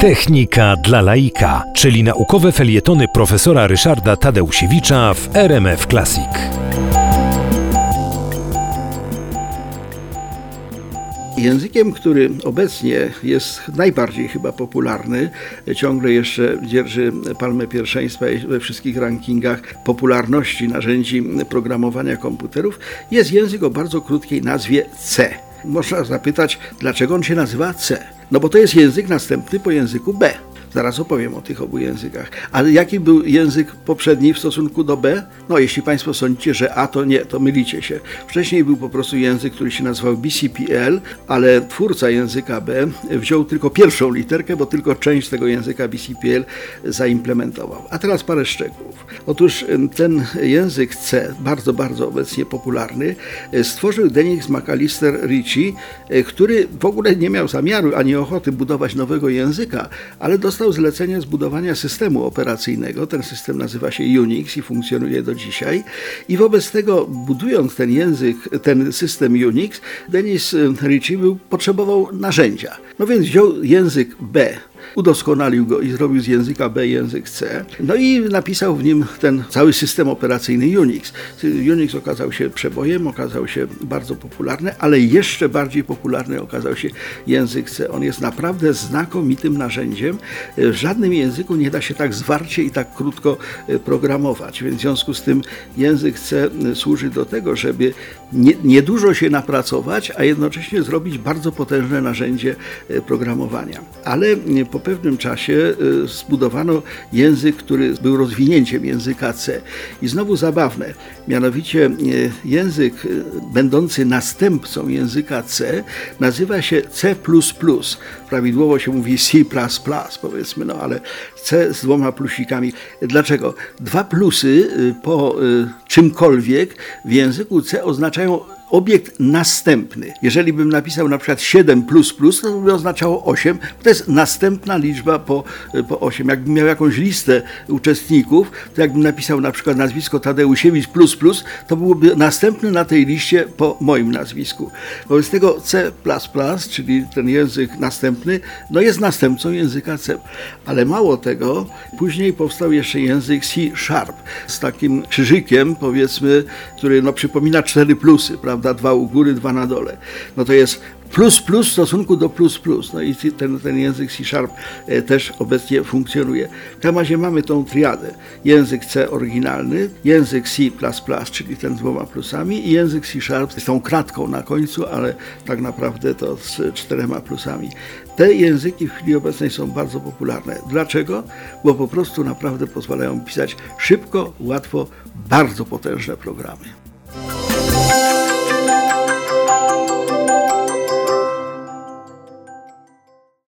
Technika dla laika, czyli naukowe felietony profesora Ryszarda Tadeusiewicza w RMF Classic. Językiem, który obecnie jest najbardziej chyba popularny, ciągle jeszcze dzierży palmę pierwszeństwa we wszystkich rankingach popularności narzędzi programowania komputerów, jest język o bardzo krótkiej nazwie C. Można zapytać, dlaczego on się nazywa C? No bo to jest język następny po języku B. Zaraz opowiem o tych obu językach. Ale jaki był język poprzedni w stosunku do B? No, jeśli Państwo sądzicie, że A to nie, to mylicie się. Wcześniej był po prostu język, który się nazywał BCPL, ale twórca języka B wziął tylko pierwszą literkę, bo tylko część tego języka BCPL zaimplementował. A teraz parę szczegółów. Otóż ten język C, bardzo, bardzo obecnie popularny, stworzył Dennis McAllister Ritchie, który w ogóle nie miał zamiaru ani ochoty budować nowego języka, ale dostał dostał zlecenie zbudowania systemu operacyjnego. Ten system nazywa się Unix i funkcjonuje do dzisiaj. I wobec tego, budując ten język, ten system Unix, Denis Ritchie był, potrzebował narzędzia. No więc wziął język B, udoskonalił go i zrobił z języka B język C. No i napisał w nim ten cały system operacyjny Unix. Unix okazał się przebojem, okazał się bardzo popularny, ale jeszcze bardziej popularny okazał się język C. On jest naprawdę znakomitym narzędziem. W żadnym języku nie da się tak zwarcie i tak krótko e, programować, więc w związku z tym język C e, służy do tego, żeby niedużo nie się napracować, a jednocześnie zrobić bardzo potężne narzędzie e, programowania. Ale po pewnym czasie zbudowano język, który był rozwinięciem języka C. I znowu zabawne, mianowicie język będący następcą języka C nazywa się C. Prawidłowo się mówi C, powiedzmy, no ale C z dwoma plusikami. Dlaczego? Dwa plusy y, po y, czymkolwiek w języku C oznaczają obiekt następny. Jeżeli bym napisał na przykład 7 plus plus, to by oznaczało 8. To jest następna liczba po, po 8. Jakbym miał jakąś listę uczestników, to jakbym napisał na przykład nazwisko Tadeusiewicz plus plus, to byłoby następny na tej liście po moim nazwisku. Wobec tego C++, czyli ten język następny, no jest następcą języka C. Ale mało tego, później powstał jeszcze język C Sharp z takim krzyżykiem, powiedzmy, który no, przypomina cztery plusy, prawda? Prawda, dwa u góry, dwa na dole. No to jest plus plus w stosunku do plus plus. No i ten, ten język C Sharp e, też obecnie funkcjonuje. W Kamazie mamy tą triadę. Język C oryginalny, język C++, czyli ten z dwoma plusami i język C Sharp z tą kratką na końcu, ale tak naprawdę to z czterema plusami. Te języki w chwili obecnej są bardzo popularne. Dlaczego? Bo po prostu naprawdę pozwalają pisać szybko, łatwo, bardzo potężne programy.